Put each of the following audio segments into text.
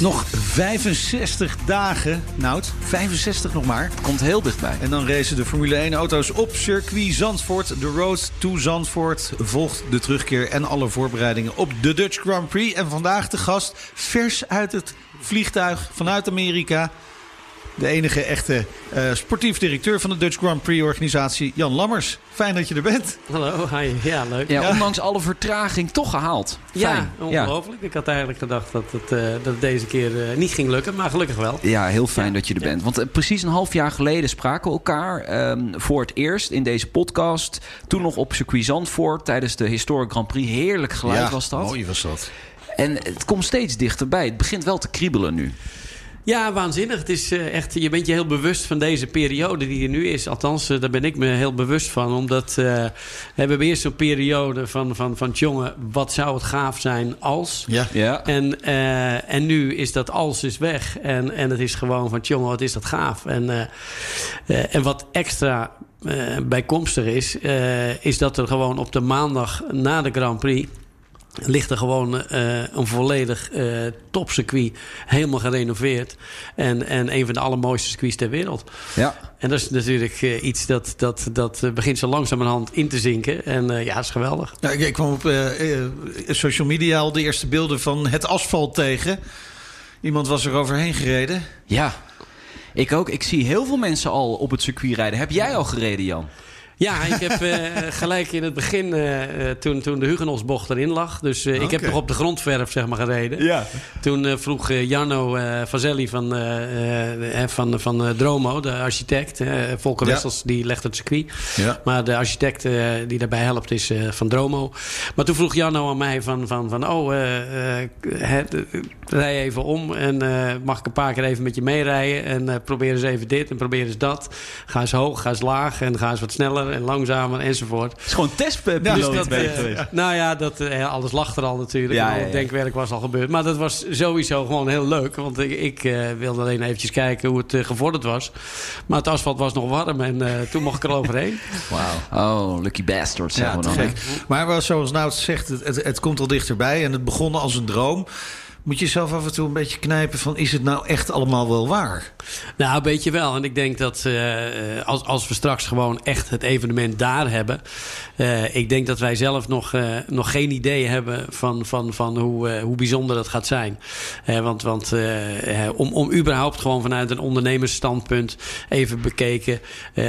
Nog 65 dagen, Nout. 65 nog maar. Komt heel dichtbij. En dan racen de Formule 1-auto's op circuit Zandvoort. De Road to Zandvoort volgt de terugkeer en alle voorbereidingen op de Dutch Grand Prix. En vandaag de gast, vers uit het vliegtuig vanuit Amerika. De enige echte uh, sportief directeur van de Dutch Grand Prix organisatie, Jan Lammers. Fijn dat je er bent. Hallo, hi. Ja, leuk. Ja, ondanks alle vertraging toch gehaald. Fijn. Ja, ongelooflijk. Ik had eigenlijk gedacht dat het, uh, dat het deze keer uh, niet ging lukken, maar gelukkig wel. Ja, heel fijn ja. dat je er bent. Want precies een half jaar geleden spraken we elkaar um, voor het eerst in deze podcast. Toen nog op circuit Zandvoort tijdens de Historic Grand Prix. Heerlijk geluid was dat. mooi was dat. En het komt steeds dichterbij. Het begint wel te kriebelen nu. Ja, waanzinnig. Het is uh, echt, je bent je heel bewust van deze periode die er nu is. Althans, uh, daar ben ik me heel bewust van. Omdat uh, we hebben eerst zo'n periode van, van, van jongen, wat zou het gaaf zijn als? Ja. ja. En, en nu is dat als is weg. En, en het is gewoon van jongen, wat is dat gaaf? En, en wat extra bijkomstig is, is dat er gewoon op de maandag na de Grand Prix ligt er gewoon uh, een volledig uh, topcircuit, helemaal gerenoveerd. En, en een van de allermooiste circuits ter wereld. Ja. En dat is natuurlijk uh, iets dat, dat, dat begint zo langzamerhand in te zinken. En ja, dat is geweldig. Ja, ik, ik kwam op social media al de eerste beelden van het asfalt tegen. Iemand was er overheen gereden. Ja, ik ook. Ik zie heel veel mensen al op het circuit rijden. Heb jij al gereden, Jan? Ja, ik heb uh, gelijk in het begin, uh, toen, toen de Hugenholtsbocht erin lag. Dus uh, okay. ik heb nog op de grondverf zeg maar, gereden. Ja. Toen vroeg Jarno Vazelli van, van, van Dromo, de architect. Volker ja. Wessels, die legt het circuit. Ja. Maar de architect die daarbij helpt is van Dromo. Maar toen vroeg Jarno aan mij van, van, van oh, rij even om. En mag ik een paar keer even met je meerijden. En probeer eens even dit en probeer eens dat. Ga eens hoog, ga eens laag en ga eens wat sneller en langzamer enzovoort. Het is gewoon testpiloot dus dat, uh, geweest. Nou ja, dat, uh, alles lag er al natuurlijk. Ja, ja, ja. denkwerk was al gebeurd. Maar dat was sowieso gewoon heel leuk. Want ik, ik uh, wilde alleen eventjes kijken hoe het gevorderd was. Maar het asfalt was nog warm en toen mocht ik er overheen. Wauw. Oh, lucky bastard. Ja, we dan, gek. Maar zoals Nout zegt, het, het, het komt al dichterbij. En het begon als een droom. Moet je zelf af en toe een beetje knijpen van... is het nou echt allemaal wel waar? Nou, een beetje wel. En ik denk dat uh, als, als we straks gewoon echt het evenement daar hebben... Uh, ik denk dat wij zelf nog, uh, nog geen idee hebben van, van, van hoe, hoe bijzonder dat gaat zijn. want want om, om überhaupt gewoon vanuit een ondernemersstandpunt even bekeken...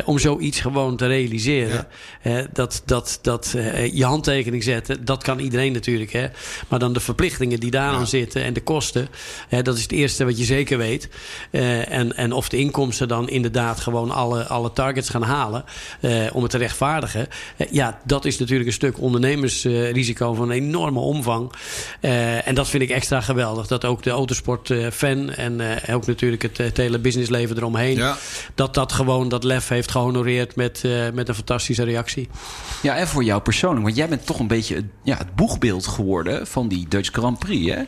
om zoiets gewoon te realiseren. Ja. dat dat, dat je handtekening zetten, dat kan iedereen natuurlijk. Hè? Maar dan de verplichtingen die daaraan ja. zitten en de kosten... dat is het eerste wat je zeker weet. en, en of de inkomsten dan inderdaad gewoon alle, alle targets gaan halen... om het te rechtvaardigen... ja, dat is natuurlijk een stuk ondernemersrisico van een enorme omvang. Uh, en dat vind ik extra geweldig. Dat ook de autosport-fan en uh, ook natuurlijk het, het, hele businessleven eromheen... Ja. dat dat gewoon dat lef heeft gehonoreerd met, uh, met een fantastische reactie. Ja, en voor jou persoonlijk. Want jij bent toch een beetje het, ja, het boegbeeld geworden van die Dutch Grand Prix. Hè?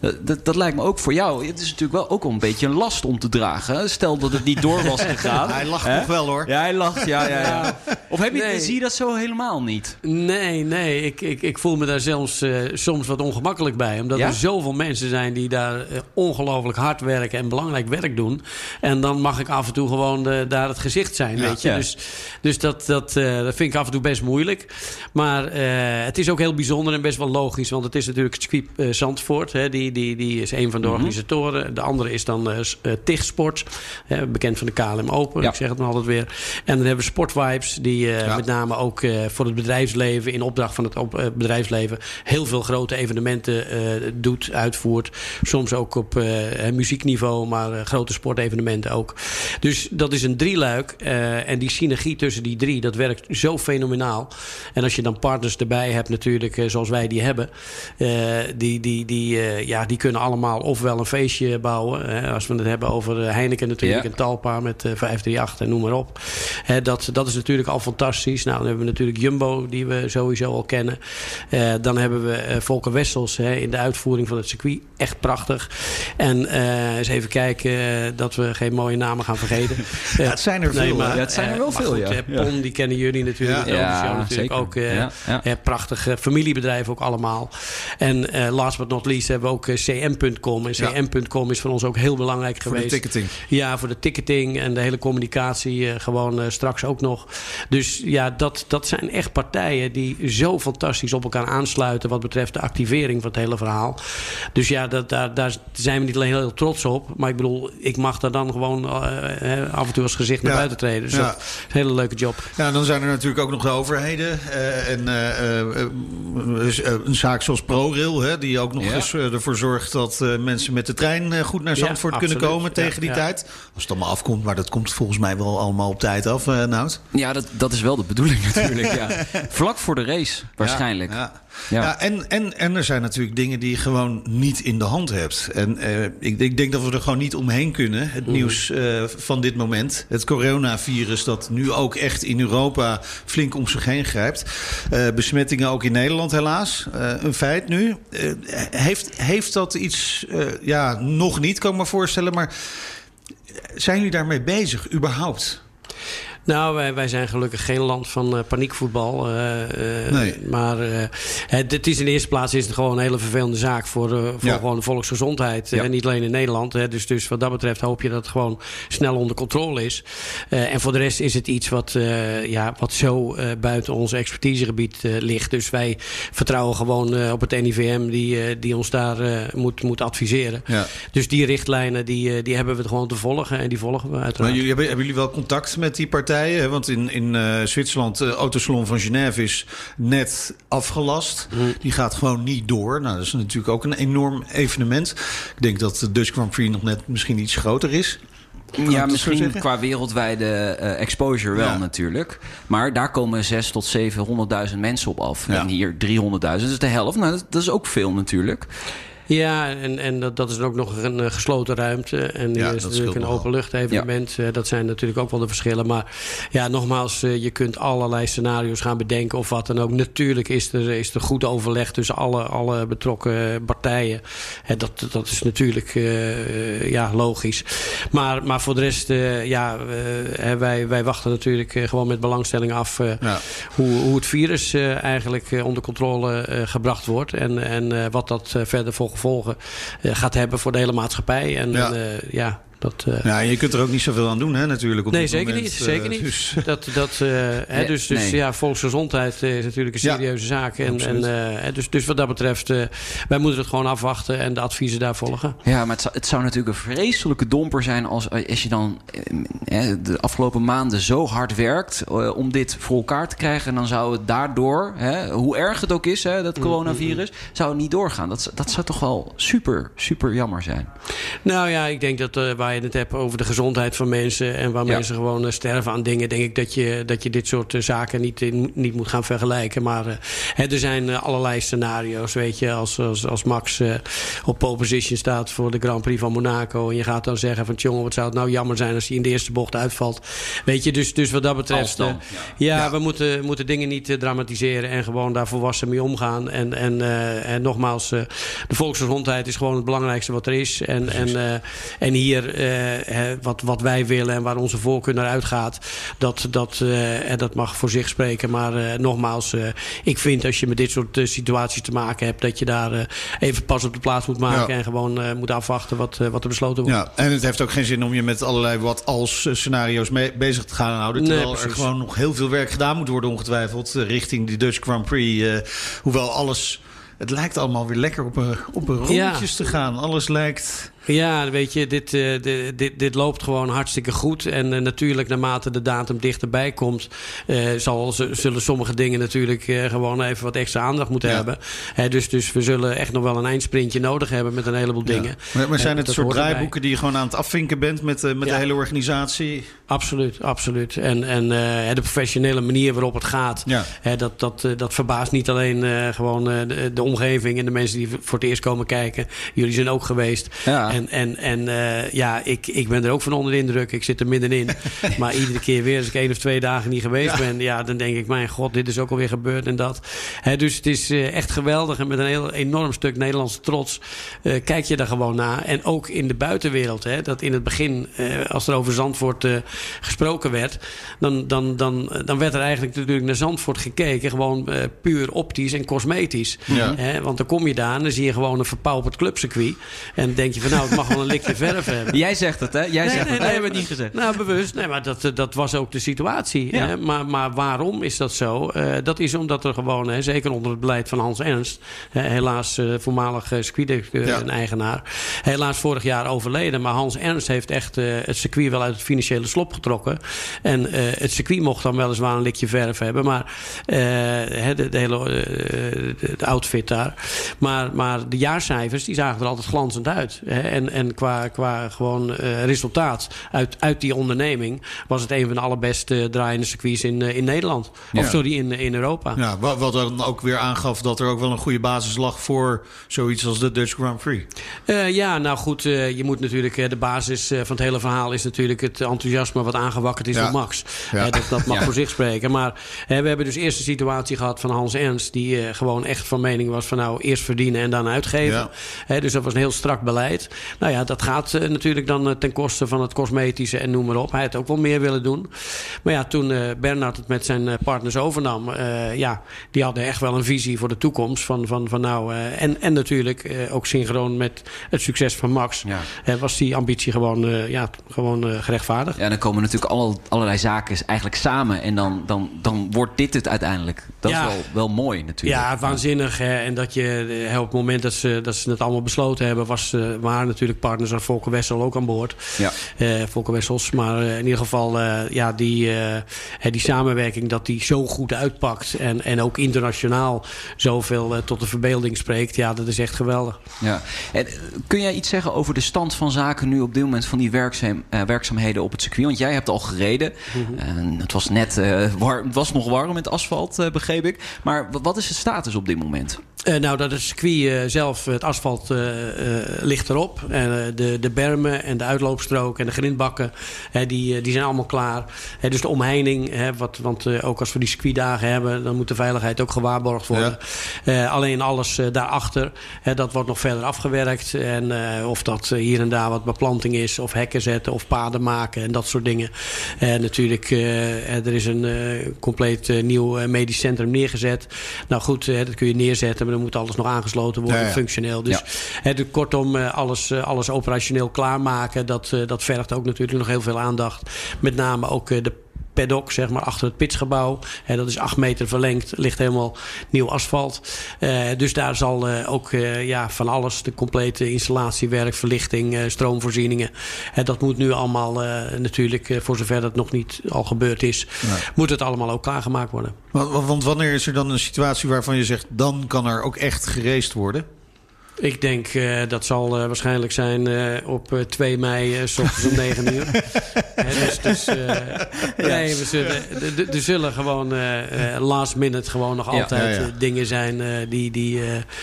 Dat, dat, dat, lijkt me ook voor jou. Het is natuurlijk wel ook wel een beetje een last om te dragen. Stel dat het niet door was gegaan. hij lacht nog wel hoor. Ja, hij lacht. Ja, ja, ja. Of heb je, nee. zie je dat zo helemaal niet? Nee, nee. Ik, ik, ik voel me daar zelfs uh, soms wat ongemakkelijk bij. Omdat ja? er zoveel mensen zijn die daar uh, ongelooflijk hard werken en belangrijk werk doen. En dan mag ik af en toe gewoon de, daar het gezicht zijn, Ja. weet je. Ja. Dus, dus dat, dat, uh, dat vind ik af en toe best moeilijk. Maar het is ook heel bijzonder en best wel logisch. Want het is natuurlijk het circuit Zandvoort. Hè, die, die, die is een van de Mhm. organisatoren. De andere is dan uh, TIG Sports. bekend van de KLM Open. Ja. Ik zeg het maar altijd weer. En dan hebben we Sportvibes. Die uh, Ja. met name ook voor het bedrijfsleven. In opdracht van het op, bedrijfsleven. Heel veel grote evenementen doet, uitvoert. Soms ook op muziekniveau. Maar grote sportevenementen ook. Dus dat is een drieluik. En die synergie tussen die drie. Dat werkt zo fenomenaal. En als je dan partners erbij hebt natuurlijk. Zoals wij die hebben. Die, die, die, ja, ja, die kunnen allemaal ofwel een feestje bouwen. Hè, als we het hebben over Heineken natuurlijk. Ja. En Talpa met eh, 538 en noem maar op. Hè, dat, dat is natuurlijk al fantastisch. Nou, dan hebben we natuurlijk Jumbo, die we sowieso al kennen. Eh, dan hebben we eh, Volker Wessels hè, in de uitvoering van het circuit. Echt prachtig. En eh, eens even kijken eh, dat we geen mooie namen gaan vergeten. Ja, het zijn er veel? Ja, het zijn er eh, wel veel, goed, ja. eh, Pon, die kennen jullie natuurlijk. Ja. Natuurlijk zeker. ook. eh, Ja, ja. eh, prachtig eh, familiebedrijf ook allemaal. En eh, last but not least hebben we ook eh, cm.com. En cm.com is voor ons ook heel belangrijk Voor de geweest. ticketing. Ja, voor de ticketing en de hele communicatie eh, gewoon eh, straks ook nog. Dus ja, dat, dat zijn echt partijen die zo fantastisch op elkaar aansluiten... wat betreft de activering van het hele verhaal. Dus ja, dat, daar, daar zijn we niet alleen heel trots op. Maar ik bedoel, ik mag daar dan gewoon af en toe als gezicht naar Ja. buiten treden. Dus Ja. dat is een hele leuke job. Ja, dan zijn er natuurlijk ook nog de overheden. en een zaak zoals ProRail, hè, die ook nog Ja. eens eh, ervoor zorgt dat eh, mensen met de trein eh, goed naar Ja, Zandvoort kunnen komen tegen Ja, die ja. tijd. Als het allemaal afkomt, maar dat komt volgens mij wel allemaal op tijd af, eh Nout. Ja, dat, dat is wel de bedoeling natuurlijk. Ja. Vlak voor de race, waarschijnlijk. Ja, en, en, en er zijn natuurlijk dingen die je gewoon niet in de hand hebt. En eh, ik, ik denk dat we er gewoon niet omheen kunnen. Het nieuws eh, van dit moment. Het coronavirus dat nu ook echt in Europa flink om zich heen grijpt. Eh, besmettingen ook in Nederland helaas. Een feit nu. Heeft, heeft dat iets... ja, nog niet kan ik me voorstellen. Maar zijn jullie daarmee bezig überhaupt? Nou, wij, wij zijn gelukkig geen land van eh, paniekvoetbal. eh, eh, Nee. Maar het, het is in de eerste plaats is het gewoon een hele vervelende zaak voor, voor Ja. gewoon de volksgezondheid. En niet alleen in Nederland. Hè. Dus, dus wat dat betreft hoop je dat het gewoon snel onder controle is. En voor de rest is het iets wat, ja, wat zo buiten ons expertisegebied ligt. Dus wij vertrouwen gewoon op het NIVM die, die ons daar moet, moet adviseren. Ja. Dus die richtlijnen die, die hebben we gewoon te volgen. En die volgen we uiteraard. Maar jullie, hebben, hebben jullie wel contact met die partijen? Want in, in eh, Zwitserland, de Autosalon van Genève is net afgelast. Die gaat gewoon niet door. Nou, dat is natuurlijk ook een enorm evenement. Ik denk dat de Dutch Grand Prix nog net misschien iets groter is. Kan Ja, misschien qua wereldwijde eh, exposure wel Ja. natuurlijk. Maar daar komen 6 tot 700.000 mensen op af. Ja. En hier 300.000, dus de helft. Nou, dat, dat is ook veel natuurlijk. Ja, en, en dat, dat is ook nog een eh, gesloten ruimte. En Ja, is natuurlijk een nogal. openlucht evenement. Eh, dat zijn natuurlijk ook wel de verschillen. Maar ja, nogmaals, eh, je kunt allerlei scenario's gaan bedenken of wat dan ook. Natuurlijk is er, is er goed overleg tussen alle, alle betrokken partijen. Hè, dat, dat is natuurlijk ja, logisch. Maar, maar voor de rest, ja, wij, wij wachten natuurlijk gewoon met belangstelling af... Ja. hoe, hoe het virus eigenlijk onder controle gebracht wordt. En, en wat dat verder voor gevolgen eh, gaat hebben voor de hele maatschappij. En Ja. eh, ja, dat. eh, Ja, je kunt er ook niet zoveel aan doen, hè, natuurlijk. Op Nee, dit zeker moment. niet. Zeker Eh, niet. dus- Dat, dat, eh, hè, dus dus nee. ja, volksgezondheid is natuurlijk een Ja, serieuze zaak. En, en, eh, hè, dus, dus wat dat betreft, eh, wij moeten het gewoon afwachten en de adviezen daar volgen. Ja, maar het zou, het zou natuurlijk een vreselijke domper zijn als, als je dan de afgelopen maanden zo hard werkt eh, om dit voor elkaar te krijgen. En dan zou het daardoor, hè, hoe erg het ook is, hè, dat coronavirus, zou het niet doorgaan. Dat, dat zou toch wel super, super jammer zijn. Nou ja, ik denk dat eh, waar je het hebt over de gezondheid van mensen en waar Ja. mensen gewoon eh, sterven aan dingen, denk ik dat je, dat je dit soort eh, zaken niet, eh, niet moet gaan vergelijken. Maar hè, er zijn allerlei scenario's, weet je, als, als, als Max op pole position staat voor de Grand Prix van Monaco en je gaat dan zeggen van jongen, wat zou het nou jammer zijn als hij in de eerste bocht uitvalt. Weet je, dus, dus wat dat betreft, dan, eh, ja, we moeten, moeten dingen niet dramatiseren en gewoon daar volwassen mee omgaan. En, en, en nogmaals, de volksgezondheid is gewoon het belangrijkste wat er is. En, en, en hier, wat, wat wij willen en waar onze voorkeur naar uitgaat, dat, dat, eh, en dat mag voor zich spreken. Maar eh, nogmaals, eh, ik vind als je met dit soort eh, situaties te maken hebt, dat je daar eh, even pas op de plaats moet maken Ja. en gewoon eh, moet afwachten wat, eh, wat er besloten wordt. Ja, en het heeft ook geen zin om je met allerlei wat als eh, scenario's mee, bezig te gaan houden. Nee, Terwijl er gewoon nog heel veel werk gedaan moet worden, ongetwijfeld, eh, richting die Dutch Grand Prix. eh, hoewel alles. Het lijkt allemaal weer lekker op een, op een Ja. rondjes te gaan. Alles lijkt. Ja, weet je, dit, uh, dit, dit, loopt gewoon hartstikke goed. En uh, natuurlijk, naarmate de datum dichterbij komt, uh, zal, zullen sommige dingen natuurlijk gewoon even wat extra aandacht moeten ja. hebben. Hè, dus, dus we zullen echt nog wel een eindsprintje nodig hebben met een heleboel ja. dingen. Maar, maar zijn het soort draaiboeken die je gewoon aan het afvinken bent met, met ja. de hele organisatie? Absoluut, absoluut. En, en de professionele manier waarop het gaat, hè, dat, dat, dat verbaast niet alleen gewoon de, de, omgeving en de mensen die voor het eerst komen kijken. Jullie zijn ook geweest. Ja. En, en, en uh, ja, ik, ik ben er ook van onder de indruk. Ik zit er middenin. maar iedere keer weer, als ik één of twee dagen niet geweest ja. ben... ja, dan denk ik, mijn god, dit is ook alweer gebeurd en dat. He, dus het is uh, echt geweldig. En met een heel enorm stuk Nederlandse trots uh, kijk je daar gewoon naar. En ook in de buitenwereld. Hè, dat in het begin, als er over Zandvoort gesproken werd... Dan, dan, dan, dan werd er eigenlijk natuurlijk naar Zandvoort gekeken. Gewoon puur optisch en cosmetisch. Ja. He, want dan kom je daar en dan zie je gewoon een verpauperd clubcircuit. En dan denk je van, nou, het mag wel een likje verf hebben. Jij zegt het, hè? Jij Nee, zegt nee, het. nee, hebben het niet gezegd. Nou, bewust. Nee, maar dat, dat was ook de situatie. Ja. Hè? Maar, maar waarom is dat zo? Eh, dat is omdat er gewoon, hè, zeker onder het beleid van Hans Ernst... hè, helaas uh, voormalig uh, circuit-eigenaar... helaas vorig jaar overleden. Maar Hans Ernst heeft echt uh, het circuit wel uit het financiële slop getrokken. En het circuit mocht dan weliswaar een likje verf hebben. Maar de, de, hele de, de outfit daar. Maar, maar de jaarcijfers die zagen er altijd glanzend uit. Hè? En, en qua, qua gewoon uh, resultaat uit, uit die onderneming... was het een van de allerbeste draaiende circuits in, uh, in Nederland. Ja. Of sorry, in, in Europa. Ja, wat, wat dan ook weer aangaf dat er ook wel een goede basis lag... voor zoiets als de Dutch Grand Prix. Ja, nou goed, je moet natuurlijk... de basis van het hele verhaal is natuurlijk het enthousiasme... wat aangewakkerd is Ja. door Max. Ja. dat, dat mag voor zich spreken. Maar we hebben dus eerst de situatie gehad van Hans Ernst... die gewoon echt van mening was van nou eerst verdienen en dan uitgeven. Dus dat was een heel strak beleid. Nou ja, dat gaat uh, natuurlijk dan uh, ten koste van het cosmetische en noem maar op. Hij had ook wel meer willen doen. Maar ja, toen uh, Bernard het met zijn partners overnam... ja, die hadden echt wel een visie voor de toekomst. Van, van, van nou, en, en natuurlijk ook synchroon met het succes van Max... Ja. was die ambitie gewoon, ja, gewoon gerechtvaardigd. Ja, dan komen natuurlijk alle, allerlei zaken eigenlijk samen. En dan, dan, dan wordt dit het uiteindelijk. Dat Ja. is wel, wel mooi natuurlijk. Ja, waanzinnig. Hè? En dat je eh, op het moment dat ze, dat ze het allemaal besloten hebben, was, eh, waren natuurlijk partners aan Volker Wessel ook aan boord. Ja. Volker Wessels. Maar eh, in ieder geval, eh, ja, die, die samenwerking dat die zo goed uitpakt. En, en ook internationaal zoveel tot de verbeelding spreekt. Ja, dat is echt geweldig. Ja. En, kun jij iets zeggen over de stand van zaken nu op dit moment van die werkzaam, werkzaamheden op het circuit? Want jij hebt al gereden. En het was net eh, war, het was nog warm met asfalt, eh, begreep ik. Maar wat- is de status op dit moment? Nou, dat het circuit zelf, het asfalt ligt erop. Eh, de, de bermen en de uitloopstrook en de grindbakken, die, eh, die zijn allemaal klaar. Dus de omheining, wat, want eh, ook als we die circuitdagen hebben... dan moet de veiligheid ook gewaarborgd worden. Alleen alles daarachter, dat wordt nog verder afgewerkt. En of dat hier en daar wat beplanting is, of hekken zetten... of paden maken en dat soort dingen. En natuurlijk, er is een compleet nieuw medisch centrum neergezet. Nou goed, dat kun je neerzetten... maar dan moet alles nog aangesloten worden, Ja, ja. functioneel. Dus kortom, eh, alles, eh, alles operationeel klaarmaken... Dat, eh, dat vergt ook natuurlijk nog heel veel aandacht. Met name ook eh, de paddock, zeg maar, achter het pitsgebouw. Hè, dat is acht meter verlengd, ligt helemaal nieuw asfalt. Dus daar zal ook ja, van alles, de complete installatiewerk, verlichting, stroomvoorzieningen. Dat moet nu allemaal natuurlijk, voor zover dat nog niet al gebeurd is... moet het allemaal ook klaargemaakt worden. Want, want wanneer is er dan een situatie waarvan je zegt... dan kan er ook echt gereest worden? Ik denk uh, dat zal uh, waarschijnlijk zijn uh, op 2 mei, s ochtends om 9 uur. Dus dus nee, we zullen, er zullen gewoon last minute gewoon nog altijd ja, ja. dingen zijn die... die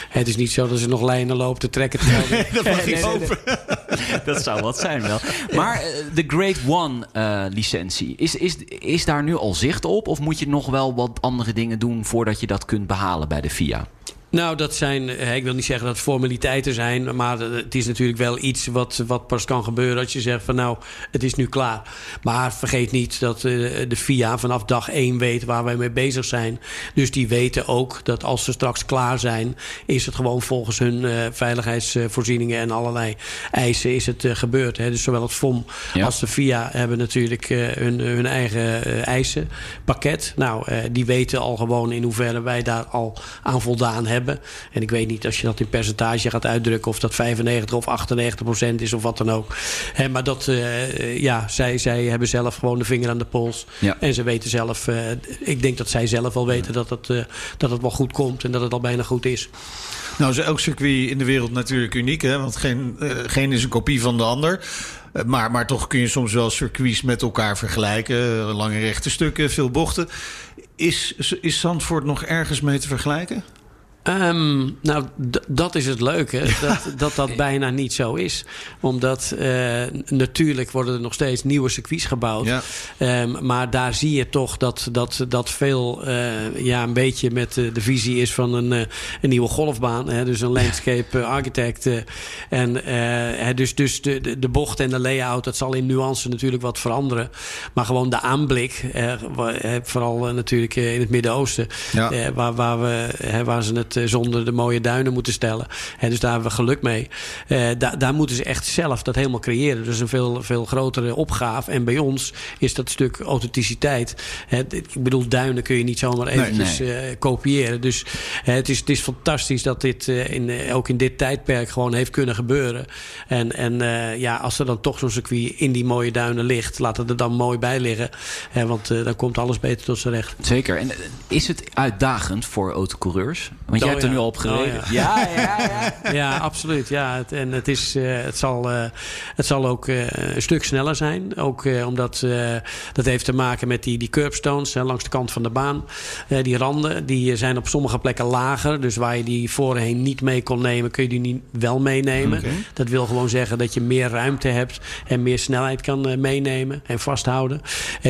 het is niet zo dat ze nog lijnen lopen te trekken. dat mag ik hopen. dat zou wat zijn wel. Maar de Great One licentie, is, is, is daar nu al zicht op? Of moet je nog wel wat andere dingen doen voordat je dat kunt behalen bij de FIA? Nou, dat zijn, ik wil niet zeggen dat het formaliteiten zijn, maar het is natuurlijk wel iets wat, wat pas kan gebeuren als je zegt van nou, het is nu klaar. Maar vergeet niet dat de FIA vanaf dag één weet waar wij mee bezig zijn. Dus die weten ook dat als ze straks klaar zijn, is het gewoon volgens hun veiligheidsvoorzieningen en allerlei eisen is het gebeurd. Dus zowel het FOM ja. als de FIA hebben natuurlijk hun, hun, eigen eisenpakket. Nou, die weten al gewoon in hoeverre wij daar al aan voldaan hebben. Hebben. En ik weet niet als je dat in percentage gaat uitdrukken... of dat 95 of 98 procent is of wat dan ook. Hè, maar dat, eh, ja, zij, zij hebben zelf gewoon de vinger aan de pols. Ja. En ze weten zelf... eh, ik denk dat zij zelf wel weten dat het, eh, dat het wel goed komt... en dat het al bijna goed is. Nou is elk circuit in de wereld natuurlijk uniek, hè? want geen, geen is een kopie van de ander. Maar, maar toch kun je soms wel circuits met elkaar vergelijken. Lange rechte stukken, veel bochten. Is, is Zandvoort nog ergens mee te vergelijken? Ehm, nou, dat is het leuke. Dat, dat dat bijna niet zo is. Omdat eh, natuurlijk worden er nog steeds nieuwe circuits gebouwd. Ja. Ehm, maar daar zie je toch dat, dat, dat veel eh, ja, een beetje met de visie is van een, eh, een nieuwe golfbaan. Hè? Dus een landscape architect. en dus, dus de, de, bocht en de layout, dat zal in nuance natuurlijk wat veranderen. Maar gewoon de aanblik, vooral natuurlijk in het Midden-Oosten, Ja. waar, waar, we, waar ze het eh, zonder de mooie duinen moeten stellen. Dus daar hebben we geluk mee. Eh, daar, daar moeten ze echt zelf dat helemaal creëren. Dus een veel, veel grotere opgave. En bij ons is dat stuk authenticiteit. Hè, ik bedoel, duinen kun je niet zomaar eventjes nee. eh, kopiëren. Dus het, is, het is fantastisch dat dit in, ook in dit tijdperk gewoon heeft kunnen gebeuren. En, en ja, als er dan toch zo'n circuit in die mooie duinen ligt, laat het er dan mooi bij liggen. Hè, want dan komt alles beter tot zijn recht. Zeker. En is het uitdagend voor autocoureurs? Want jij hebt er ja. nu al op gereden. Oh, ja. ja, ja, Ja, absoluut. Ja, het, en het, is, eh, het, zal, eh, het zal ook eh, een stuk sneller zijn. Ook eh, omdat eh, dat heeft te maken met die, die curbstones hè, langs de kant van de baan. Die randen die zijn op sommige plekken lager. Dus waar je die voorheen niet mee kon nemen, kun je die nu wel meenemen. Dat wil gewoon zeggen dat je meer ruimte hebt en meer snelheid kan meenemen en vasthouden.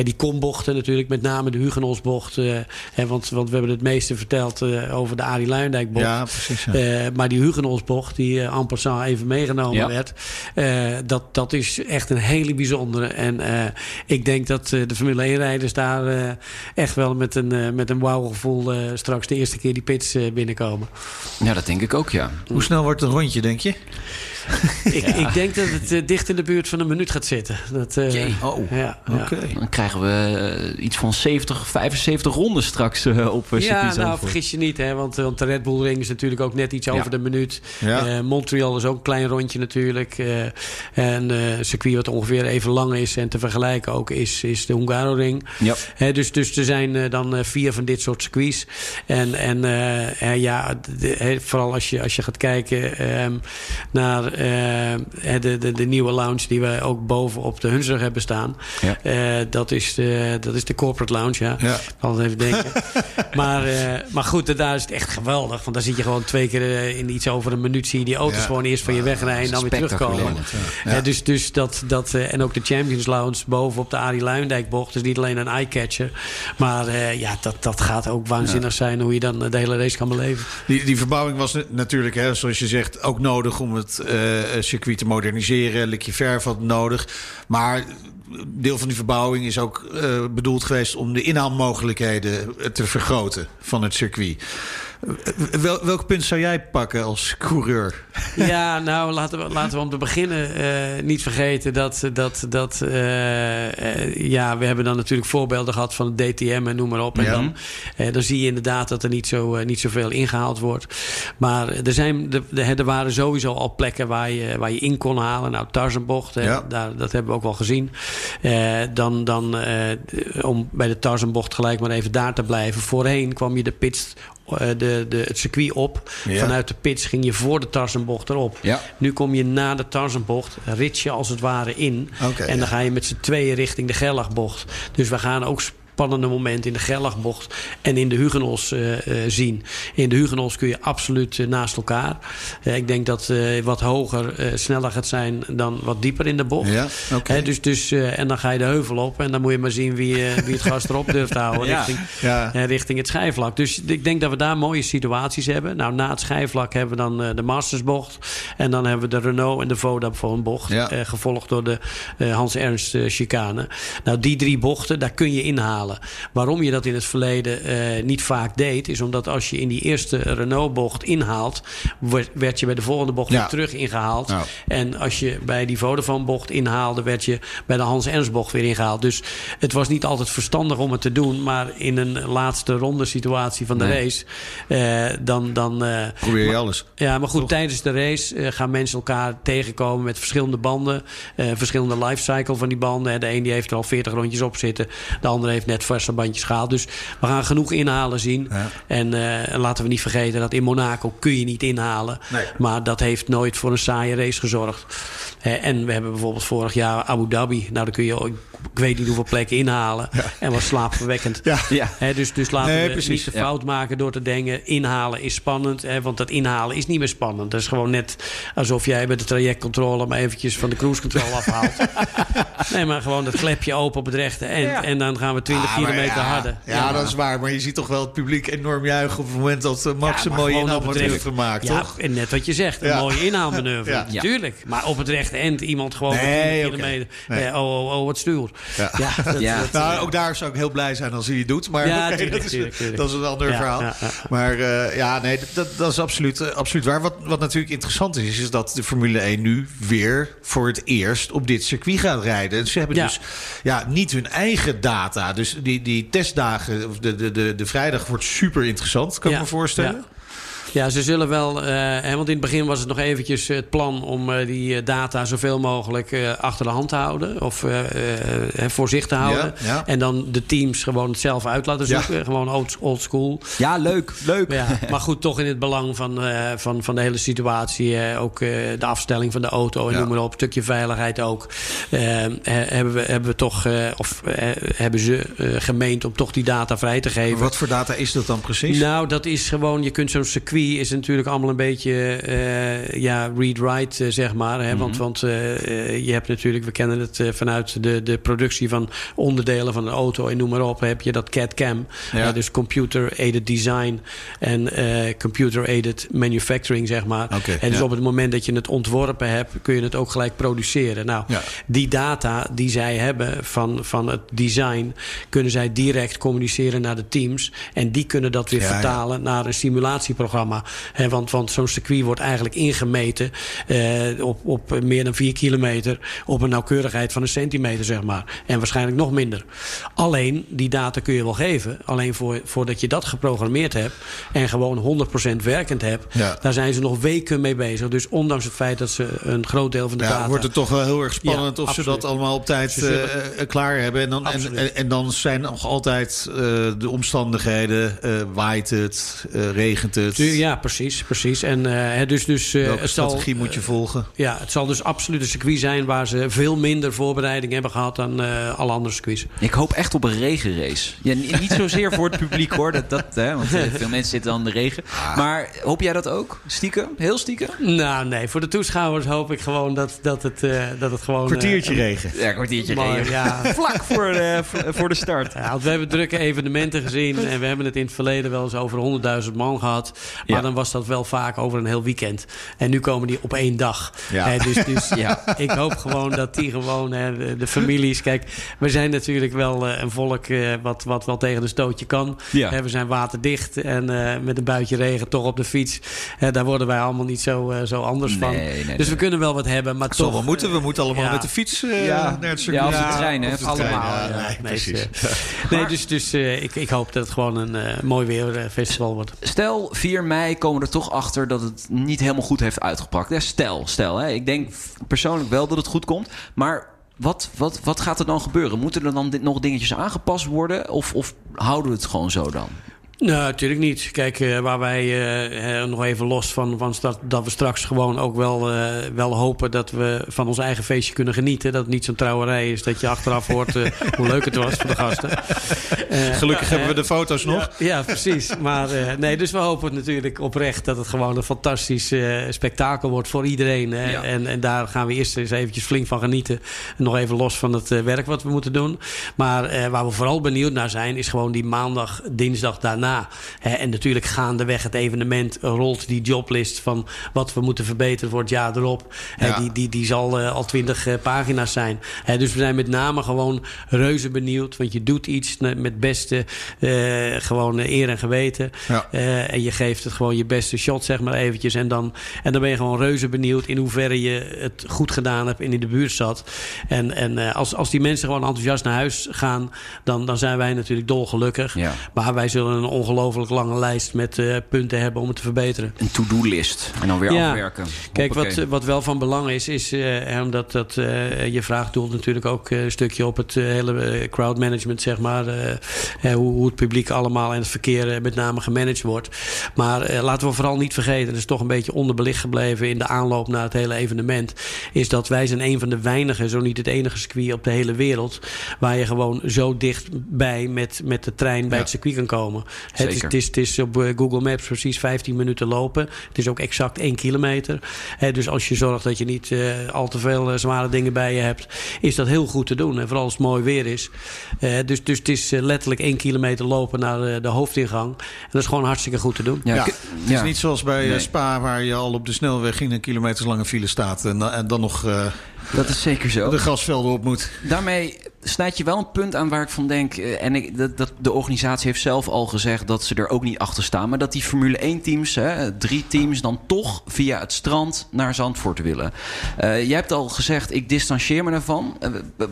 Die kombochten natuurlijk, met name de Hugenholzbocht. eh, hè, want, want we hebben het meeste verteld eh, over de Arie Ja, precies. ja. Eh, maar die Hugenholzbocht, die uh, en passant even meegenomen Ja. werd... eh, dat, dat is echt een hele bijzondere. En eh, ik denk dat eh, de Formule 1-rijders daar eh, echt wel met een, eh, met een wauw-gevoel... eh, straks de eerste keer die pits eh, binnenkomen. Ja, dat denk ik ook, ja. Hoe snel wordt een rondje, denk je? Ik, ik denk dat het eh, dicht in de buurt van een minuut gaat zitten. Dat, eh, Jee. Oh, ja. Dan krijgen we eh, iets van 70, 75 ronden straks op uh, Ja, nou vergis je niet, hè, want, want de Red Bull Ring is natuurlijk ook net iets over de minuut. Ja. Eh, Montreal is ook een klein rondje natuurlijk. Eh, en eh, een circuit wat ongeveer even lang is en te vergelijken ook is, is de Hungaroring. Ja. Hè, dus, dus er zijn dan eh, vier van dit soort circuits. En, en ja, de- vooral als je, als je gaat kijken ehm, naar de, de, de nieuwe lounge die wij ook boven op de Hunsrug hebben staan. Ja. Eh, dat, is de, dat is de corporate lounge, ja. Ja. Het even denken. maar, eh, maar goed, daar is het echt geweldig. Want dan zit je gewoon twee keer eh, in iets over een minuut... zie je die auto's Ja. gewoon eerst van je wegrijden en dan weer terugkomen. Eh, dus dus dat, dat, eh, en ook de Champions Lounge boven op de Arie Luijendijk bocht. Dus niet alleen een eye-catcher. Maar eh, ja, dat, dat gaat ook waanzinnig zijn... hoe je dan eh, de hele race kan beleven. Die, die verbouwing was na- natuurlijk, hè, zoals je zegt, ook nodig om het eh, circuit te moderniseren. Likje verf had nodig. Maar deel van die verbouwing is ook eh, bedoeld geweest om de inhaalmogelijkheden eh, te vergroten van het circuit. Wel, welk punt zou jij pakken als coureur? Ja, nou laten we, laten we om te beginnen eh, niet vergeten dat, dat, dat eh, eh, ja, we hebben dan natuurlijk voorbeelden gehad van het DTM en noem maar op. En dan, dan zie je inderdaad dat er niet, zo, niet zoveel ingehaald wordt. Maar er, zijn, er, er waren sowieso al plekken waar je, waar je in kon halen. Nou, Tarzanbocht, Ja. daar, dat hebben we ook wel gezien. Dan, dan om bij de Tarzanbocht gelijk maar even daar te blijven. Voorheen kwam je de pits, de, de, het circuit op. Ja. Vanuit de pits ging je voor de Tarzanbocht erop. Ja. Nu kom je na de Tarzanbocht, rit je als het ware in. En dan ja. ga je met z'n tweeën richting de Gerlachbocht. Dus we gaan ook spannende momenten in de Gerlachbocht en in de Hugenholz eh, eh, zien. In de Hugenholz kun je absoluut eh, naast elkaar. Ik denk dat wat hoger sneller gaat zijn dan wat dieper in de bocht. Ja, dus, dus, en dan ga je de heuvel op en dan moet je maar zien wie, wie het gas erop durft te houden Ja. richting, Ja. richting het schijfvlak. Dus ik denk dat we daar mooie situaties hebben. Nou, na het schijfvlak hebben we dan de Mastersbocht. En dan hebben we de Renault en de Vodafone bocht. Gevolgd door de Hans Ernst chicane. Nou, die drie bochten, daar kun je inhalen. Waarom je dat in het verleden eh, niet vaak deed, is omdat als je in die eerste Renault-bocht inhaalt, werd- je bij de volgende bocht Ja. weer terug ingehaald. En als je bij die Vodafone-bocht inhaalde, werd je bij de Hans Ernst-bocht weer ingehaald. Dus het was niet altijd verstandig om het te doen, maar in een laatste ronde situatie van de Nee. race, eh, dan. dan eh, Probeer je alles. ja, maar goed, tijdens de race gaan mensen elkaar tegenkomen met verschillende banden. verschillende lifecycle van die banden. De een die heeft er al 40 rondjes op zitten. De andere heeft net verse bandjes gehaald. Dus we gaan genoeg inhalen zien. Ja. En eh, laten we niet vergeten dat in Monaco kun je niet inhalen. Nee. Maar dat heeft nooit voor een saaie race gezorgd. Eh, en we hebben bijvoorbeeld vorig jaar Abu Dhabi. Nou, dan kun je, ik weet niet hoeveel plekken inhalen. En was slaapverwekkend. Ja. Dus, dus laten Nee, we precies. niet de Ja. fout maken door te denken... inhalen is spannend. Hè, want dat inhalen is niet meer spannend. Dat is gewoon net alsof jij bij de trajectcontrole... maar eventjes van de cruise control afhaalt. nee, maar gewoon dat klepje open op het rechte end. En dan gaan we 20 Kilometer ja, harder. Ja, dat is waar. Maar je ziet toch wel het publiek enorm juichen op het moment dat Max een mooie gewoon inhaal op het wordt rechte- gemaakt, ja, toch? en net wat je zegt, een mooie inhaalmanoeuvre. Ja. Ja. Tuurlijk. Maar op het rechte end iemand gewoon Nee, met 20 oké. kilometer. Nee. Eh, oh, oh, oh, wat stuur. Ja. dat, Ja. dat- Nou, ook daar zou ik heel blij zijn als hij het doet. Maar tuurlijk, dat, is, tuurlijk, tuurlijk. dat is een ander verhaal. Maar eh, ja, nee, dat, dat is absoluut, eh, absoluut waar. Wat, wat natuurlijk interessant is, is dat de Formule 1 nu weer voor het eerst op dit circuit gaat rijden. En ze hebben dus ja, niet hun eigen data. Dus die, die testdagen, of de, de, de, de vrijdag wordt super interessant, kan ik Ja, me voorstellen. Ja. Ze zullen wel. hè, want in het begin was het nog eventjes het plan om eh, die eh, data zoveel mogelijk achter de hand te houden. Of voor zich te houden. Ja, ja. En dan de teams gewoon het zelf uit laten Ja. zoeken. Gewoon old, old school. Ja, leuk, leuk. Maar, goed, toch in het belang van, van, van de hele situatie. ook de afstelling van de auto en noem maar op. Een stukje veiligheid ook. he- hebben, we, hebben we toch, of hebben ze gemeend om toch die data vrij te geven. Wat voor data is dat dan precies? Nou, dat is gewoon, je kunt zo'n circuit is natuurlijk allemaal een beetje eh, ja, read-write, eh, zeg maar. Hè? Want, want eh, je hebt natuurlijk, we kennen het vanuit de, de productie van onderdelen van een auto en noem maar op, heb je dat CAD-CAM. Ja. Dus computer-aided design en computer-aided manufacturing, zeg maar. En dus ja. op het moment dat je het ontworpen hebt, kun je het ook gelijk produceren. Nou, Ja. die data die zij hebben van, van het design, kunnen zij direct communiceren naar de teams. En die kunnen dat weer vertalen naar een simulatieprogramma. Want want zo'n circuit wordt eigenlijk ingemeten eh, op, op meer dan 4 kilometer. op een nauwkeurigheid van een centimeter, zeg maar. En waarschijnlijk nog minder. Alleen, die data kun je wel geven. Alleen voor, voordat je dat geprogrammeerd hebt. en gewoon 100% werkend hebt. Ja. daar zijn ze nog weken mee bezig. Dus ondanks het feit dat ze een groot deel van de Ja, data. wordt het toch wel heel erg spannend Ja, of ze dat allemaal op tijd eh, eh, klaar hebben. En dan, en, en, en dan zijn nog altijd eh, de omstandigheden. eh, waait het, eh, regent het. Ja, precies. precies. En, eh, hè, dus, dus, eh, Welke het zal, strategie moet je volgen? Ja, het zal dus absoluut een circuit zijn waar ze veel minder voorbereiding hebben gehad dan eh, alle andere circuits. Ik hoop echt op een regenrace. Ja, ni- niet zozeer voor het publiek hoor. Dat, dat, hè, want eh, veel mensen zitten dan in de regen. Maar hoop jij dat ook? Stiekem? Heel stiekem? Nou, nee, voor de toeschouwers hoop ik gewoon dat, dat, het, eh, dat het gewoon. Kwartiertje eh, regen. Ja, een kwartiertje maar, regen. ja, Vlak voor, eh, voor de start. Ja, want we hebben drukke evenementen gezien. En we hebben het in het verleden wel eens over 100.000 man gehad. Maar Ja. dan was dat wel vaak over een heel weekend. En nu komen die op één dag. Ja. Hè, dus dus Ja. ik hoop gewoon dat die gewoon, hè, de, de families. Kijk, we zijn natuurlijk wel eh, een volk eh, wat, wat wel tegen een stootje kan. Ja. Hè, we zijn waterdicht en eh, met een buitje regen toch op de fiets. Hè, daar worden wij allemaal niet zo, eh, zo anders van. Nee, dus nee. we kunnen wel wat hebben, maar toch. wel moeten. We moeten allemaal ja. met de fiets eh, Ja. naar het circuit. Ja, of de trein, hè. De Allemaal. trein, ja, ja. nee, Nee, precies. nee, dus, dus eh, ik, ik hoop dat het gewoon een eh, mooi weerfestival wordt. Stel, 4 mei komen we er toch achter dat het niet helemaal goed heeft uitgepakt. Hè? Stel, stel. Hè? Ik denk persoonlijk wel dat het goed komt. Maar wat, wat, wat gaat er dan gebeuren? Moeten er dan dit- nog dingetjes aangepast worden? Of, of houden we het gewoon zo dan? Nee, natuurlijk niet. Kijk, eh, waar wij eh, eh, nog even los van, van dat, dat we straks gewoon ook wel, wel hopen dat we van ons eigen feestje kunnen genieten. Dat het niet zo'n trouwerij is dat je achteraf hoort hoe leuk het was voor de gasten. Gelukkig hebben we de foto's nog. Ja, ja, precies. Maar nee, dus we hopen natuurlijk oprecht dat het gewoon een fantastisch spektakel wordt voor iedereen. Ja. En, en daar gaan we eerst eens eventjes flink van genieten. Nog even los van het werk wat we moeten doen. Maar waar we vooral benieuwd naar zijn, is gewoon die maandag, dinsdag daarna. En natuurlijk gaandeweg het evenement rolt die joblist van wat we moeten verbeteren voor het jaar erop. Ja. die, die, die zal eh, al twintig pagina's zijn. Hè, dus we zijn met name gewoon reuze benieuwd. Want je doet iets met beste eh, gewoon eh, eer en geweten. Ja. Eh, en je geeft het gewoon je beste shot, zeg maar eventjes. En dan, en dan ben je gewoon reuze benieuwd in hoeverre je het goed gedaan hebt en in de buurt zat. En, en eh, als, als die mensen gewoon enthousiast naar huis gaan, dan, dan zijn wij natuurlijk dolgelukkig. Ja. Maar wij zullen een ongelooflijk lange lijst met eh, punten hebben om het te verbeteren. Een to-do-list. En dan weer Ja. afwerken. Kijk, wat, wat wel van belang is, is eh, omdat dat, eh, je vraag doelt natuurlijk ook een stukje op het hele eh, crowdmanagement, zeg maar. hoe, hoe het publiek allemaal en het verkeer met name gemanaged wordt. Maar laten we vooral niet vergeten, dat is toch een beetje onderbelicht gebleven in de aanloop naar het hele evenement. Is dat wij zijn een van de weinige, zo niet het enige circuit op de hele wereld. Waar je gewoon zo dichtbij met, met de trein bij Ja. het circuit kan komen. Het is, het, is, het is op eh, Google Maps precies 15 minuten lopen. Het is ook exact 1 kilometer. Hè, dus als je zorgt dat je niet eh, al te veel eh, zware dingen bij je hebt, is dat heel goed te doen. En vooral als het mooi weer is. Dus, dus het is letterlijk 1 kilometer lopen naar de hoofdingang. En dat is gewoon hartstikke goed te doen. Ja, Ja, ik- het is ja. niet zoals bij Nee. Spa, waar je al op de snelweg in een kilometerslange file staat. En, dan- en dan nog eh, Dat is zeker zo. de grasvelden op moet. Daarmee snijd je wel een punt aan waar ik van denk. eh, En ik, dat, dat, de organisatie heeft zelf al gezegd dat ze er ook niet achter staan. Maar dat die Formule 1 teams, hè, drie teams, dan toch via het strand naar Zandvoort willen. Eh, jij hebt al gezegd, ik distancieer me ervan. Eh, w-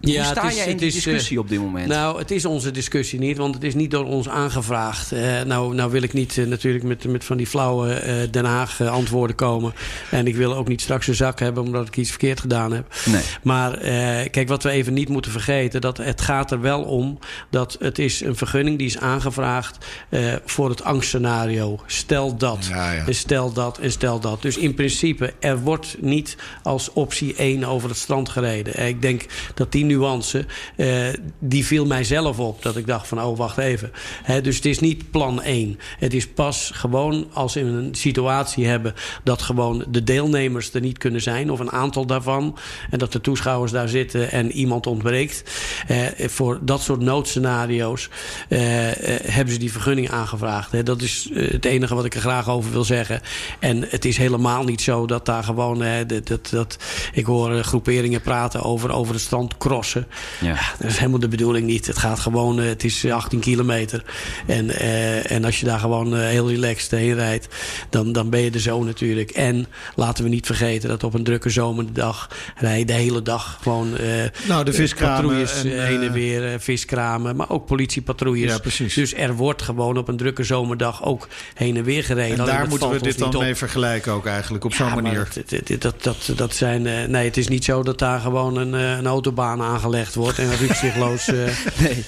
hoe Ja, sta het is- jij in die is, discussie op dit moment? Nou, het is onze discussie niet, want het is niet door ons aangevraagd. Eh, nou, nou wil ik niet natuurlijk met, met van die flauwe eh, Den Haag antwoorden komen. En ik wil ook niet straks een zak hebben omdat ik iets verkeerd gedaan heb. Nee. Maar eh, kijk, wat we even niet moeten vergeten, dat het gaat er wel om dat het is een vergunning die is aangevraagd eh, voor het angstscenario. Stel dat, Ja, stel dat en stel dat. Dus in principe, er wordt niet als optie 1 over het strand gereden. Eh, Ik denk dat die nuance, die viel mij zelf op. Dat ik dacht van, oh, wacht even. Hè, dus het is niet plan 1. Het is pas gewoon als we een situatie hebben... dat gewoon de deelnemers er niet kunnen zijn... of een aantal daarvan... en dat de toeschouwers daar zitten en iemand ontbreekt. Eh, voor dat soort noodscenario's eh, eh, hebben ze die vergunning aangevraagd. Hè. Dat is het enige wat ik er graag over wil zeggen. En het is helemaal niet zo dat daar gewoon... hè, dat, dat, dat, ik hoor groeperingen praten over, over het strand crossen. Ja. Dat is helemaal de bedoeling niet. Het gaat gewoon, het is eh, 18 kilometer. En, en als je daar gewoon heel relaxed heen rijdt, dan, dan ben je er zo natuurlijk. En laten we niet vergeten dat op een drukke zomerdag rij je de hele dag gewoon eh, Nou, de eh, viskramen en, eh, heen en weer, viskramen, maar ook politiepatrouilles. Ja, precies. Dus er wordt gewoon op een drukke zomerdag ook heen en weer gereden. En daar dat moeten we dit dan op. mee vergelijken ook eigenlijk, op zo'n Ja, manier. Dat, dat, dat, dat, zijn, nee, het is niet zo dat daar gewoon een, een autobaan aangelegd wordt en rukzichtloos. Nee.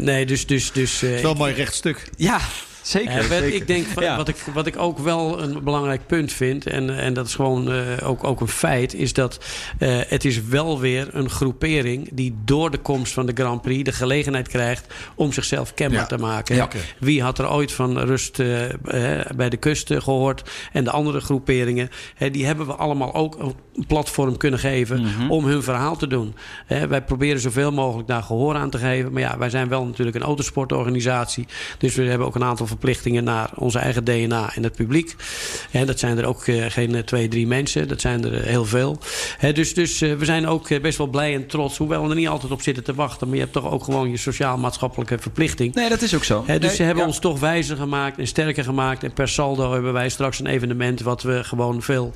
nee, dus. dus, dus Het is wel een mooi rechtstuk. Ja, zeker. eh, zeker. ik denk, Ja. wat, ik, wat ik ook wel een belangrijk punt vind, en, en dat is gewoon eh, ook, ook een feit, is dat eh, het is wel weer een groepering die door de komst van de Grand Prix de gelegenheid krijgt om zichzelf kenbaar Ja. te maken. Ja. Wie had er ooit van rust bij de kust eh, gehoord? En de andere groeperingen, hè, die hebben we allemaal ook een platform kunnen geven Mhm. om hun verhaal te doen. Hè, wij proberen zoveel mogelijk daar gehoor aan te geven. Maar ja, wij zijn wel natuurlijk een autosportorganisatie. Dus we hebben ook een aantal verplichtingen naar onze eigen DNA en het publiek. Hè, dat zijn er ook eh, geen eh, twee, drie mensen. Dat zijn er eh, heel veel. Dus dus we zijn ook best wel blij en trots. Hoewel we er niet altijd op zitten te wachten. Maar je hebt toch ook gewoon je sociaal-maatschappelijke verplichting. Nee, dat is ook zo. Dus Nee, ze hebben ja. ons toch wijzer gemaakt en sterker gemaakt. En per saldo hebben wij straks een evenement... wat we gewoon veel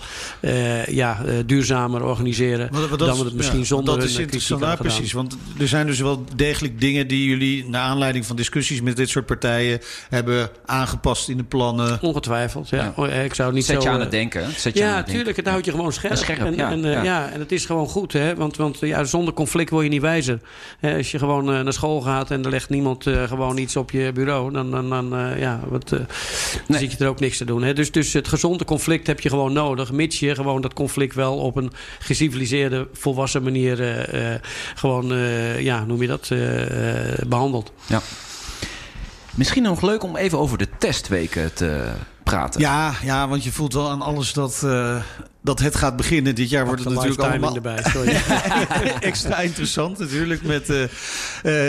ja, duurzamer organiseren... Dan we het misschien ja, zonder Dat is interessant, ja, precies. Want er zijn dus wel degelijk dingen die jullie... naar aanleiding van discussies met dit soort partijen... hebben aangepast in de plannen. Ongetwijfeld, ja. Ja. Oh, Ik zou niet Zet zo... je aan eh, het denken. Zet je aan Ja, het denken. tuurlijk. Het houdt je gewoon scherp. Scherp, en, ja, en, eh, ja. ja, en het is gewoon goed, hè. Want, want ja, zonder conflict word je niet wijzer. Hè, als je gewoon eh, naar school gaat en er legt niemand eh, gewoon iets op je bureau... dan, dan, dan, eh, ja, wat, eh, dan Nee. zit je er ook niks te doen. Hè. Dus, dus het gezonde conflict heb je gewoon nodig... mits je gewoon dat conflict wel op een geciviliseerde, volwassen manier... eh, eh, gewoon, eh, ja, noem je dat, eh, eh, behandelt. Ja. Misschien nog leuk om even over de testweken te praten. Ja, ja, want je voelt wel aan alles dat, eh, dat het gaat beginnen. Dit jaar wordt het natuurlijk allemaal timing erbij. Sorry. extra interessant natuurlijk met eh, eh,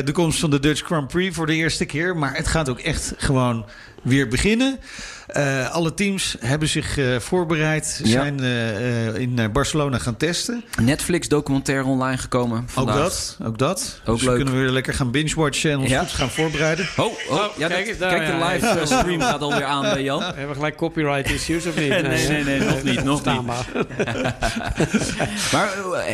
de komst van de Dutch Grand Prix voor de eerste keer. Maar het gaat ook echt gewoon weer beginnen. Eh, alle teams hebben zich eh, voorbereid, Ja. zijn eh, eh, in Barcelona gaan testen. Netflix documentaire online gekomen vandaag. Ook dat, ook dat. Ook dus leuk. we kunnen weer lekker gaan binge-watchen en ons Ja. goed gaan voorbereiden. Oh, oh, ja, kijk dat- eens daar, kijk, de ja. live stream gaat alweer aan bij Jan. Hebben we gelijk copyright issues of niet? Nee, nee, nee, nog niet, nog niet. Maar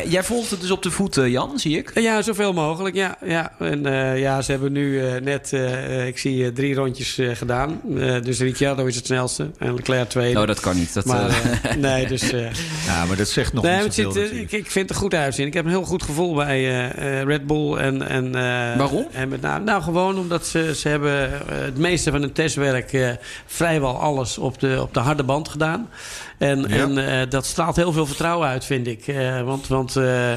jij volgt het dus op de voet, Jan, zie ik. Ja, zoveel mogelijk, ja. ja. En eh, ja, ze hebben nu eh, net, eh, ik zie eh, drie rondjes eh, gedaan. Eh, dus Ricciardo is het snelste en Leclerc tweede. Oh, dat kan niet. Dat, maar eh, eh, nee, dus... eh, Ja, maar dat zegt nog nee, niet zoveel zit, ik, ik vind het er goed uitzien. Ik heb een heel goed gevoel bij eh, eh, Red Bull. En, en, eh, Waarom? En met, nou, nou, gewoon omdat ze, ze hebben het meeste van hun testwerk... eh, vrijwel alles op de, op de harde band gedaan. En, Ja. en eh, dat straalt heel veel vertrouwen uit, vind ik. Eh, want want eh,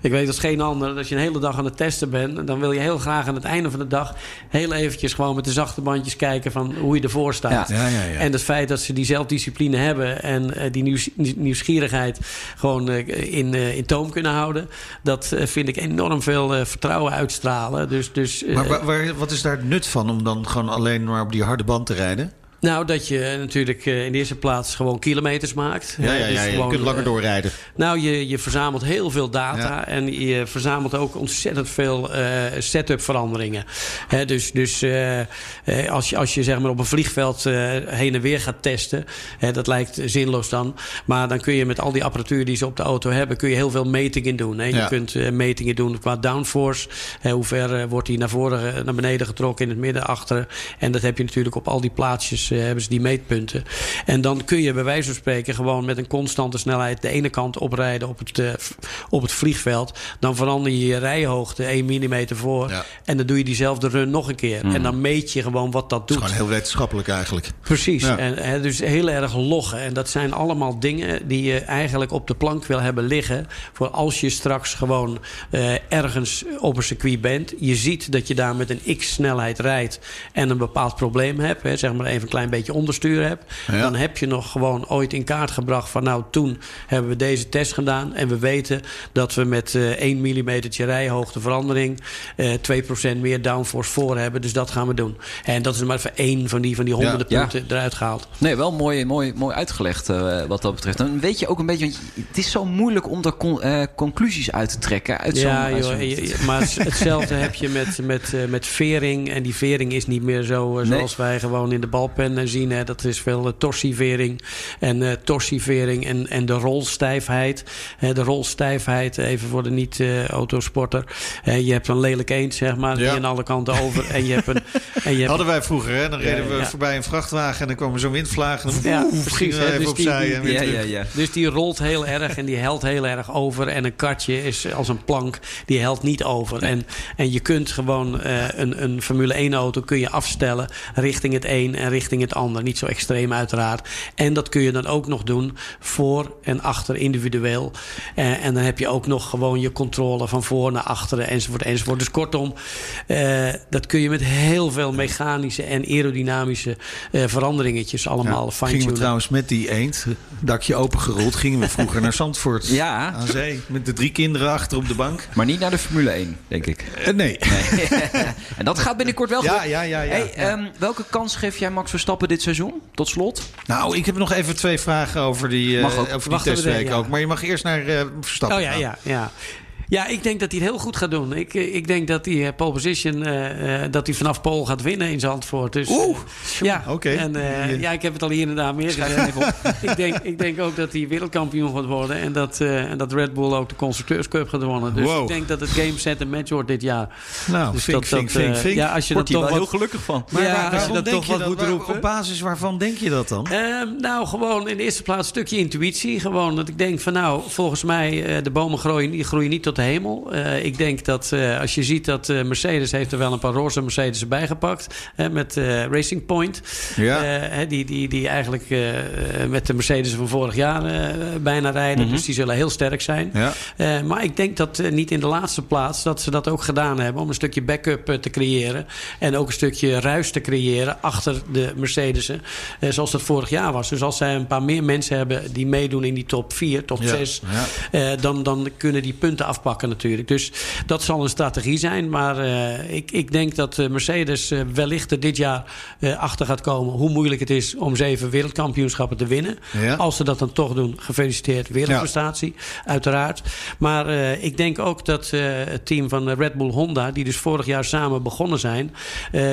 ik weet als geen ander... dat als je een hele dag aan het testen bent... dan wil je heel graag aan het einde van de dag... heel eventjes gewoon met de zachte bandjes kijken... van hoe je ervoor staat. Ja. Ja. En het feit dat ze die zelfdiscipline hebben en die nieuws, nieuwsgierigheid gewoon in, in toom kunnen houden, dat vind ik enorm veel vertrouwen uitstralen. Dus, dus, maar waar, waar- wat is daar het nut van om dan gewoon alleen maar op die harde band te rijden? Nou, dat je natuurlijk eh, in de eerste plaats gewoon kilometers maakt. Ja, ja, dus ja, je kunt langer eh, doorrijden. Nou, je, je verzamelt heel veel data Ja. en je verzamelt ook ontzettend veel eh, setup veranderingen. Dus dus als, je, als je zeg maar op een vliegveld heen en weer gaat testen, dat lijkt zinloos dan. Maar dan kun je met al die apparatuur die ze op de auto hebben, kun je heel veel metingen doen. Je Ja. kunt metingen doen qua downforce. Hoe ver wordt die naar voren, naar beneden getrokken, in het midden, achteren. En dat heb je natuurlijk op al die plaatsjes, eh, hebben ze die meetpunten. En dan kun je bij wijze van spreken gewoon met een constante snelheid de ene kant oprijden op het, eh, op het vliegveld. Dan verander je je rijhoogte 1 mm voor. Ja. En dan doe je diezelfde run nog een keer. En dan meet je gewoon wat dat Het is doet. gewoon heel wetenschappelijk eigenlijk. Precies. Ja. En, hè, dus heel erg loggen. En dat zijn allemaal dingen die je eigenlijk op de plank wil hebben liggen. Voor als je straks gewoon eh, ergens op een circuit bent. Je ziet dat je daar met een x-snelheid rijdt. En een bepaald probleem hebt. Hè, zeg maar even een klein beetje onderstuur hebt. Ja. Dan heb je nog gewoon ooit in kaart gebracht van nou toen hebben we deze test gedaan. En we weten dat we met eh 1 mm rijhoogte verandering eh 2% meer downforce voor hebben. Dus dat gaan we doen. En dat is maar even één van die, van die honderden Ja. punten eruit gehaald. Nee, wel mooi, mooi, mooi uitgelegd eh, wat dat betreft. Dan weet je ook een beetje, want het is zo moeilijk om daar con- eh, conclusies uit te trekken. Uit zo'n, ja, uit joh, zo'n- je- je- maar het- hetzelfde heb je met, met, eh, met vering. En die vering is niet meer zo Nee. zoals wij gewoon in de balpen eh, zien. Hè. Dat is veel uh, torsivering en eh torsivering en, en de rolstijfheid. Hè, de rolstijfheid, even voor de niet-autosporter. je hebt een lelijk eend, zeg maar, Ja. die aan alle kanten over. En je hebt een... En je hebt Hadden wij vroeger, hè? Dan reden we ja. voorbij een vrachtwagen en dan kwam er zo'n windvlaag. En dan Ja, precies, we even dus die- opzij die- en weer ja, ja, ja. Dus die rolt heel erg en die helt heel erg over. En een kartje is als een plank, die helt niet over. En, en je kunt gewoon eh, een, een Formule 1 auto kun je afstellen richting het een en richting het ander. Niet zo extreem uiteraard. En dat kun je dan ook nog doen voor en achter individueel. Eh, en dan heb je ook nog gewoon je controle van voor naar achteren enzovoort enzovoort. Dus kortom, eh, dat kun je met heel veel mechanische en aerodynamische eh, veranderingetjes allemaal Ja, fine gingen we trouwens met die eend, dakje opengerold, gingen we vroeger naar Zandvoort Ja. aan zee. Met de drie kinderen achter op de bank. Maar niet naar de Formule 1, denk ik. Nee. en dat gaat binnenkort wel Ja, gebeuren. ja, ja. ja, Hey, ja. ehm, welke kans geef jij Max Verstappen dit seizoen? Tot slot. nou, ik heb nog even twee vragen over die, eh, Mag ook. over die testweek ja. ook. Maar je mag eerst naar eh, Verstappen Oh ja, gaan. ja, ja. Ja, ik denk dat hij het heel goed gaat doen. Ik, eh, ik denk dat hij eh, pole position, eh, eh, dat hij vanaf pole gaat winnen in Zandvoort. Dus, Oeh, eh, ja, oké. En, eh, ja, ik heb het al hier en daar meer gezegd. ik, denk, ik denk ook dat hij wereldkampioen gaat worden. En dat, eh, en dat Red Bull ook de Constructeurscup gaat wonnen. Dus Wow. ik denk dat het game set en match wordt dit jaar. Nou, Dus vink, dat, vink, dat, vink, vink. Ja, als je Wordt toch wel wat, heel gelukkig van. Maar ja, waar- als je waarom dat denk toch je wat dat? moet Waar- roepen. Op basis waarvan denk je dat dan? Ehm, nou, gewoon in de eerste plaats een stukje intuïtie. Gewoon dat ik denk van nou, volgens mij, eh, de bomen groeien, die groeien niet tot de hemel. Uh, ik denk dat uh, als je ziet dat uh, Mercedes heeft er wel een paar roze Mercedes erbij gepakt. met Racing Point. Ja. die, die, die eigenlijk met de Mercedes van vorig jaar bijna rijden. Mm -hmm. Dus die zullen heel sterk zijn. Ja. maar ik denk dat niet in de laatste plaats dat ze dat ook gedaan hebben. Om een stukje backup te creëren. En ook een stukje ruis te creëren achter de Mercedes'en. zoals dat vorig jaar was. Dus als zij een paar meer mensen hebben die meedoen in die top 4, top 6. Ja. dan, dan kunnen die punten afpakken natuurlijk. Dus dat zal een strategie zijn. Maar uh, ik, ik denk dat eh, Mercedes uh, wellicht er dit jaar achter gaat komen... hoe moeilijk het is om zeven wereldkampioenschappen te winnen. Ja. Als ze dat dan toch doen, gefeliciteerd. Wereldprestatie, ja. uiteraard. Maar ik denk ook dat het team van Red Bull Honda... die dus vorig jaar samen begonnen zijn...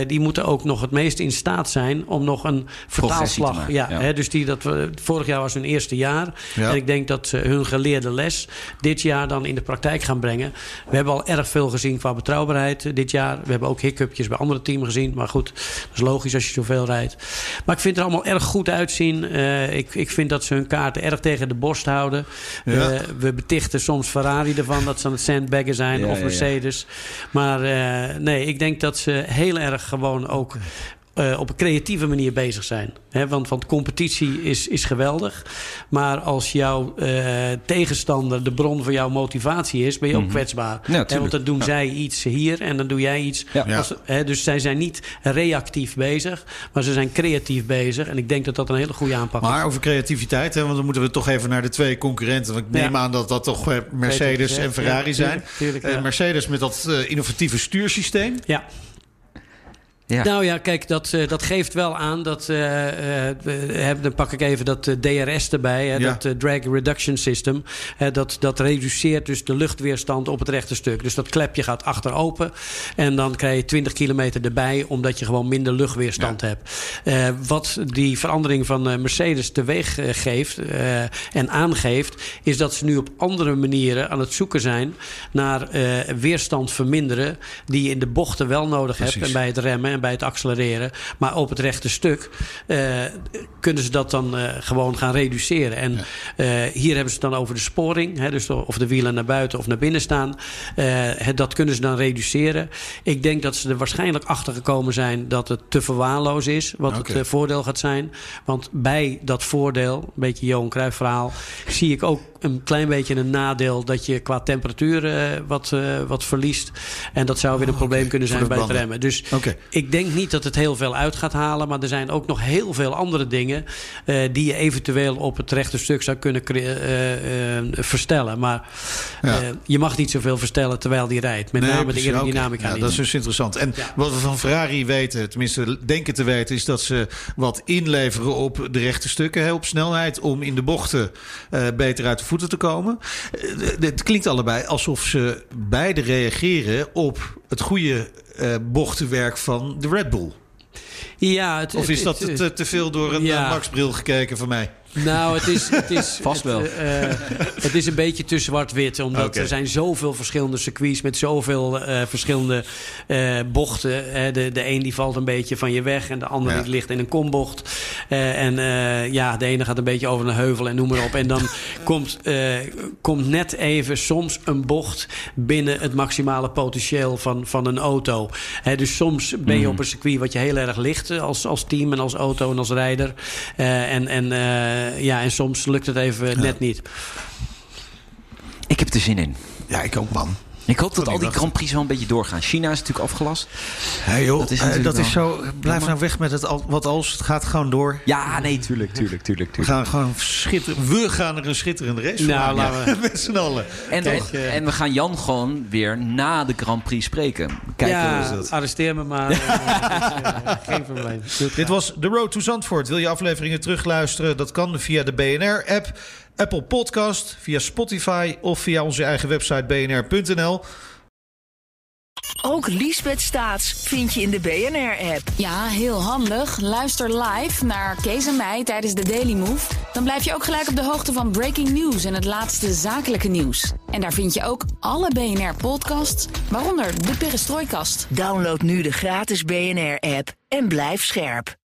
die moeten ook nog het meest in staat zijn om nog een vertaalslag... Ja, Hè, dus die, dat, vorig jaar was hun eerste jaar. En ik denk dat hun geleerde les dit jaar dan in de praktijk gaan brengen. We hebben al erg veel gezien qua betrouwbaarheid dit jaar. We hebben ook hiccupjes bij andere teams gezien. Maar goed, dat is logisch als je zoveel rijdt. Maar ik vind het er allemaal erg goed uitzien. Uh, ik, ik vind dat ze hun kaarten erg tegen de borst houden. Ja. Uh, we betichten soms Ferrari ervan dat ze aan het sandbaggen zijn. Ja, of Mercedes. Maar uh, nee, ik denk dat ze heel erg gewoon ook uh, op een creatieve manier bezig zijn. He, want, want competitie is, is geweldig. Maar als jouw uh, tegenstander de bron van jouw motivatie is, ben je ook mm -hmm. kwetsbaar. Ja, want dan doen ja. zij iets hier en dan doe jij iets. Ja. Als, he, dus zij zijn niet reactief bezig, maar ze zijn creatief bezig. En ik denk dat dat een hele goede aanpak maar is. Maar over creativiteit, hè, want dan moeten we toch even naar de twee concurrenten. Want ik neem aan dat dat toch Mercedes en Ferrari zijn. Tuurlijk, tuurlijk, uh, Mercedes met dat innovatieve stuursysteem. Ja. Ja. Nou ja, kijk, dat, uh, dat geeft wel aan dat. Uh, uh, dan pak ik even dat DRS erbij, hè, ja. dat Drag Reduction System. dat, dat reduceert dus de luchtweerstand op het rechte stuk. Dus dat klepje gaat achter open. En dan krijg je 20 kilometer erbij, omdat je gewoon minder luchtweerstand ja. hebt. wat die verandering van Mercedes teweeg geeft en aangeeft, is dat ze nu op andere manieren aan het zoeken zijn naar weerstand verminderen. Die je in de bochten wel nodig Precies. hebt en bij het remmen en bij het accelereren. Maar op het rechte stuk uh, kunnen ze dat dan uh, gewoon gaan reduceren. En uh, hier hebben ze het dan over de sporing. Hè, dus of de wielen naar buiten of naar binnen staan. dat kunnen ze dan reduceren. Ik denk dat ze er waarschijnlijk achter gekomen zijn dat het te verwaarloos is. Wat okay. het voordeel gaat zijn. Want bij dat voordeel, een beetje Johan Cruijff verhaal... zie ik ook een klein beetje een nadeel dat je qua temperatuur uh, wat, uh, wat verliest. En dat zou weer een oh, probleem okay. kunnen zijn bij het remmen. Dus okay. ik denk niet dat het heel veel uit gaat halen. Maar er zijn ook nog heel veel andere dingen uh, die je eventueel op het rechte stuk zou kunnen verstellen. Maar ja. je mag niet zoveel verstellen terwijl die rijdt. Met nee, name de aerodynamica. Ja, dat is dus interessant. En ja. wat we van Ferrari weten, tenminste denken te weten, is dat ze wat inleveren op de rechte stukken, hè, op snelheid, om in de bochten beter uit de voeten te komen. Het klinkt allebei alsof ze beide reageren op het goede uh, bochtenwerk van de Red Bull. Ja, het, of is dat het, te, te, veel door een ja. Max-bril gekeken van mij? Nou, het is, het is vast wel. Het, uh, het is een beetje te zwart-wit, omdat okay. er zijn zoveel verschillende circuits met zoveel uh, verschillende uh, bochten. de, de een die valt een beetje van je weg en de andere ja. die ligt in een kombocht. en ja, de ene gaat een beetje over een heuvel en noem maar op. En dan komt, komt net even soms een bocht binnen het maximale potentieel van, van een auto. He, dus soms ben je mm. op een circuit wat je heel erg ligt als, als team en als auto en als rijder. en en ja, en soms lukt het even ja. net niet. Ik heb er zin in. Ja, ik ook, man. Ik hoop dat al die Grand Prix wel een beetje doorgaan. China is natuurlijk afgelast. Hey joh, dat is, uh, dat is zo. Blijf nou weg met het al, wat als. Het gaat gewoon door. Ja, nee, tuurlijk, tuurlijk, tuurlijk. tuurlijk. We gaan gewoon schitteren. We gaan er een schitterende race nou, van maken. Ja. met z'n allen. En, Kijk, uh, en we gaan Jan gewoon weer na de Grand Prix spreken. Kijken ja, hoe is dat. arresteer me maar. is, uh, geen probleem. Dit was The Road to Zandvoort. Wil je afleveringen terugluisteren? Dat kan via de BNR-app. Apple Podcast, via Spotify of via onze eigen website bnr.nl. Ook Liesbeth Staats vind je in de BNR-app. Ja, heel handig. Luister live naar Kees en mij tijdens de Daily Move. Dan blijf je ook gelijk op de hoogte van breaking news en het laatste zakelijke nieuws. En daar vind je ook alle BNR-podcasts, waaronder de Perestrooikast. Download nu de gratis BNR-app en blijf scherp.